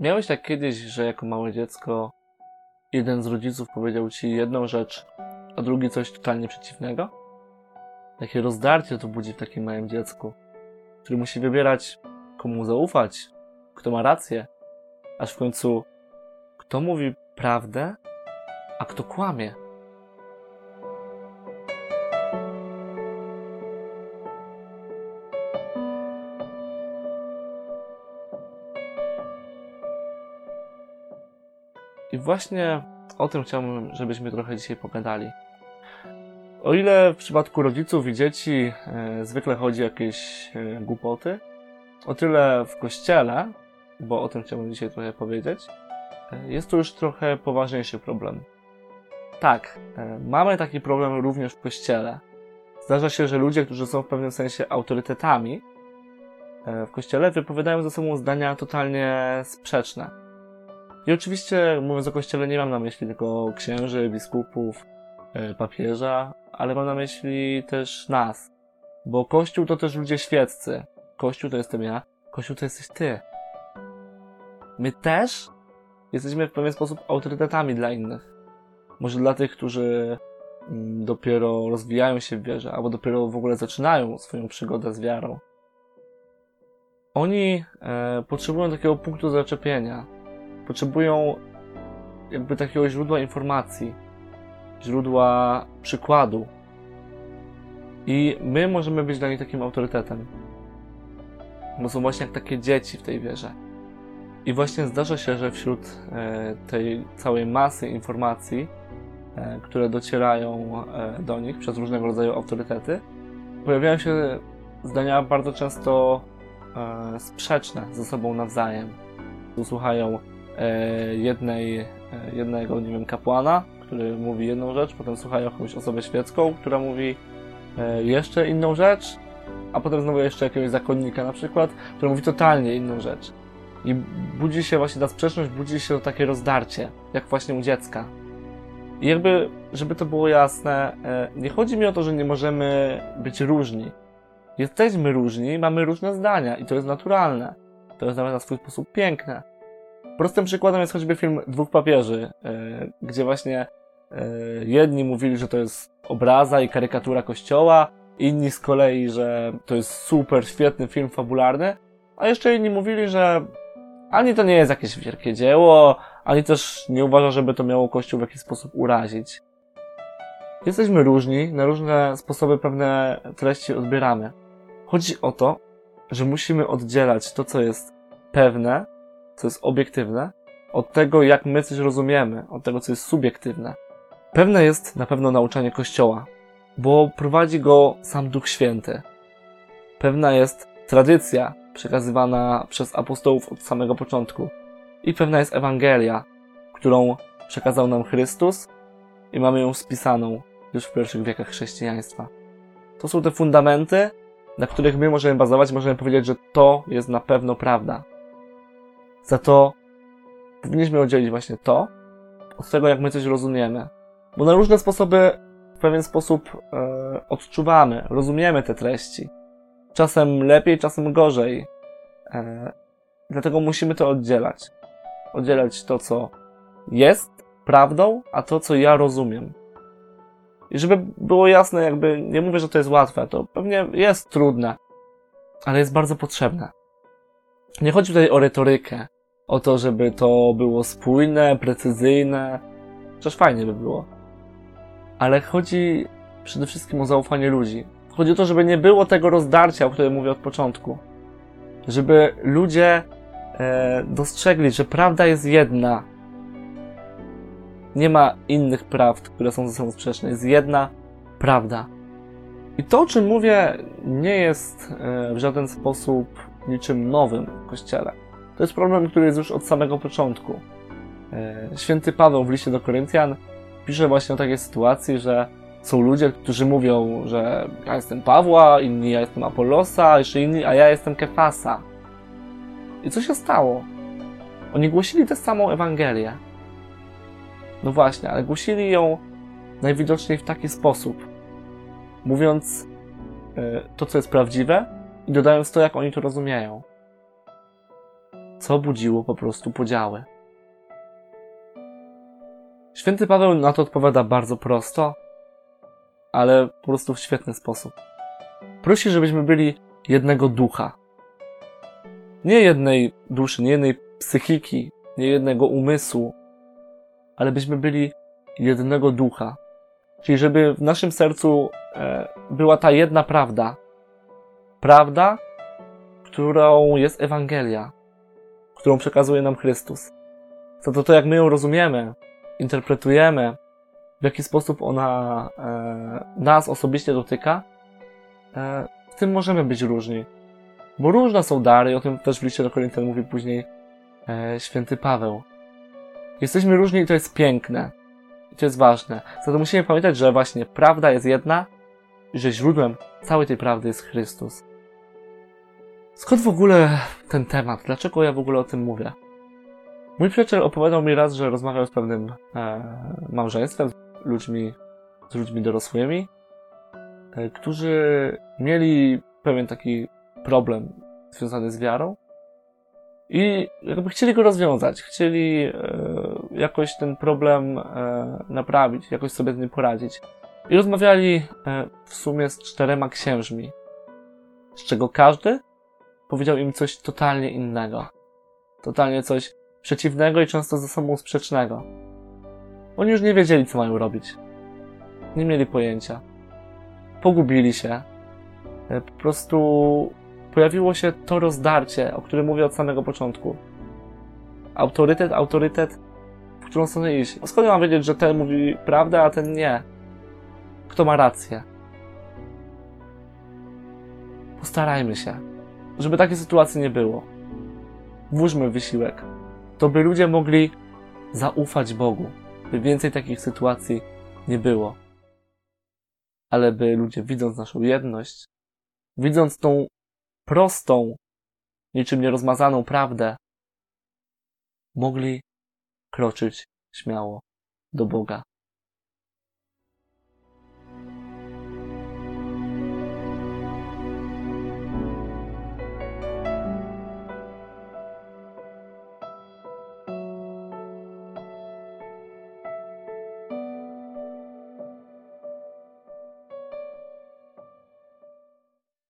Miałeś tak kiedyś, że jako małe dziecko jeden z rodziców powiedział ci jedną rzecz, a drugi coś totalnie przeciwnego? Jakie rozdarcie to budzi w takim małym dziecku, który musi wybierać, komu zaufać, kto ma rację, aż w końcu kto mówi prawdę, a kto kłamie. I właśnie o tym chciałbym, żebyśmy trochę dzisiaj pogadali. O ile w przypadku rodziców i dzieci e, zwykle chodzi o jakieś e, głupoty, o tyle w kościele, bo o tym chciałbym dzisiaj trochę powiedzieć, e, jest to już trochę poważniejszy problem. Tak, e, mamy taki problem również w kościele. Zdarza się, że ludzie, którzy są w pewnym sensie autorytetami e, w kościele, wypowiadają ze sobą zdania totalnie sprzeczne. I oczywiście, mówiąc o kościele, nie mam na myśli tylko księży, biskupów, e, papieża, ale mam na myśli też nas. Bo kościół to też ludzie świeccy. Kościół to jestem ja, kościół to jesteś ty. My też jesteśmy w pewien sposób autorytetami dla innych. Może dla tych, którzy mm, dopiero rozwijają się w wierze, albo dopiero w ogóle zaczynają swoją przygodę z wiarą. Oni e, potrzebują takiego punktu zaczepienia, potrzebują jakby takiego źródła informacji, źródła przykładu. I my możemy być dla nich takim autorytetem. Bo są właśnie jak takie dzieci w tej wierze. I właśnie zdarza się, że wśród e, tej całej masy informacji, e, które docierają e, do nich przez różnego rodzaju autorytety, pojawiają się zdania bardzo często sprzeczne ze sobą nawzajem. Słuchają e, jednej, e, jednego, nie wiem, kapłana, który mówi jedną rzecz, potem słuchają jakąś osobę świecką, która mówi e, jeszcze inną rzecz, a potem znowu jeszcze jakiegoś zakonnika na przykład, który mówi totalnie inną rzecz. I budzi się właśnie ta sprzeczność, budzi się to takie rozdarcie, jak właśnie u dziecka. I jakby, żeby to było jasne, e, nie chodzi mi o to, że nie możemy być różni. Jesteśmy różni, mamy różne zdania i to jest naturalne. To jest nawet na swój sposób piękne. Prostym przykładem jest choćby film Dwóch Papieży, e, gdzie właśnie e, jedni mówili, że to jest obraza i karykatura kościoła, inni z kolei, że to jest super, świetny film fabularny, a jeszcze inni mówili, że ani to nie jest jakieś wielkie dzieło, ani też nie uważa, żeby to miało Kościół w jakiś sposób urazić. Jesteśmy różni, na różne sposoby pewne treści odbieramy. Chodzi o to, że musimy oddzielać to, co jest pewne, co jest obiektywne, od tego, jak my coś rozumiemy, od tego, co jest subiektywne. Pewne jest na pewno nauczanie Kościoła, bo prowadzi go sam Duch Święty. Pewna jest tradycja przekazywana przez apostołów od samego początku. I pewna jest Ewangelia, którą przekazał nam Chrystus i mamy ją spisaną już w pierwszych wiekach chrześcijaństwa. To są te fundamenty, na których my możemy bazować, możemy powiedzieć, że to jest na pewno prawda. Za to powinniśmy oddzielić właśnie to od tego, jak my coś rozumiemy. Bo na różne sposoby, w pewien sposób e, odczuwamy, rozumiemy te treści. Czasem lepiej, czasem gorzej. E, dlatego musimy to oddzielać. Oddzielać to, co jest prawdą, a to, co ja rozumiem. I żeby było jasne, jakby nie mówię, że to jest łatwe, to pewnie jest trudne, ale jest bardzo potrzebne. Nie chodzi tutaj o retorykę, o to, żeby to było spójne, precyzyjne, chociaż fajnie by było. Ale chodzi przede wszystkim o zaufanie ludzi. Chodzi o to, żeby nie było tego rozdarcia, o którym mówię od początku. Żeby ludzie e, dostrzegli, że prawda jest jedna. Nie ma innych prawd, które są ze sobą sprzeczne. Jest jedna prawda. I to, o czym mówię, nie jest e, w żaden sposób niczym nowym w Kościele. To jest problem, który jest już od samego początku. E, święty Paweł w liście do Koryntian pisze właśnie o takiej sytuacji, że są ludzie, którzy mówią, że ja jestem Pawła, inni ja jestem Apollosa, jeszcze inni, a ja jestem Kefasa. I co się stało? Oni głosili tę samą Ewangelię. No właśnie, ale głosili ją najwidoczniej w taki sposób, mówiąc e, to, co jest prawdziwe i dodając to, jak oni to rozumieją. co budziło po prostu podziały. Święty Paweł na to odpowiada bardzo prosto, ale po prostu w świetny sposób. Prosi, żebyśmy byli jednego ducha. Nie jednej duszy, nie jednej psychiki, nie jednego umysłu, ale byśmy byli jednego ducha. Czyli żeby w naszym sercu e, była ta jedna prawda. Prawda, którą jest Ewangelia, którą przekazuje nam Chrystus. Co to to, jak my ją rozumiemy, interpretujemy, w jaki sposób ona e, nas osobiście dotyka, e, w tym możemy być różni. Bo różne są dary, o tym też w liście do Koryntian mówi później e, święty Paweł. Jesteśmy różni i to jest piękne. I to jest ważne. Zatem musimy pamiętać, że właśnie prawda jest jedna i że źródłem całej tej prawdy jest Chrystus. Skąd w ogóle ten temat? Dlaczego ja w ogóle o tym mówię? Mój przyjaciel opowiadał mi raz, że rozmawiał z pewnym e, małżeństwem, z ludźmi, z ludźmi dorosłymi, e, którzy mieli pewien taki problem związany z wiarą i jakby chcieli go rozwiązać, chcieli e, jakoś ten problem e, naprawić, jakoś sobie z nim poradzić. I rozmawiali e, w sumie z czterema księżmi, z czego każdy powiedział im coś totalnie innego. Totalnie coś przeciwnego i często ze sobą sprzecznego. Oni już nie wiedzieli, co mają robić. Nie mieli pojęcia. Pogubili się. E, po prostu pojawiło się to rozdarcie, o którym mówię od samego początku. Autorytet, autorytet, w którą stronę iść. Skąd ja mam wiedzieć, że ten mówi prawdę, a ten nie? Kto ma rację? Postarajmy się, żeby takiej sytuacji nie było. Włóżmy wysiłek, to by ludzie mogli zaufać Bogu, by więcej takich sytuacji nie było. Ale by ludzie, widząc naszą jedność, widząc tą prostą, niczym nierozmazaną prawdę, mogli kroczyć śmiało do Boga.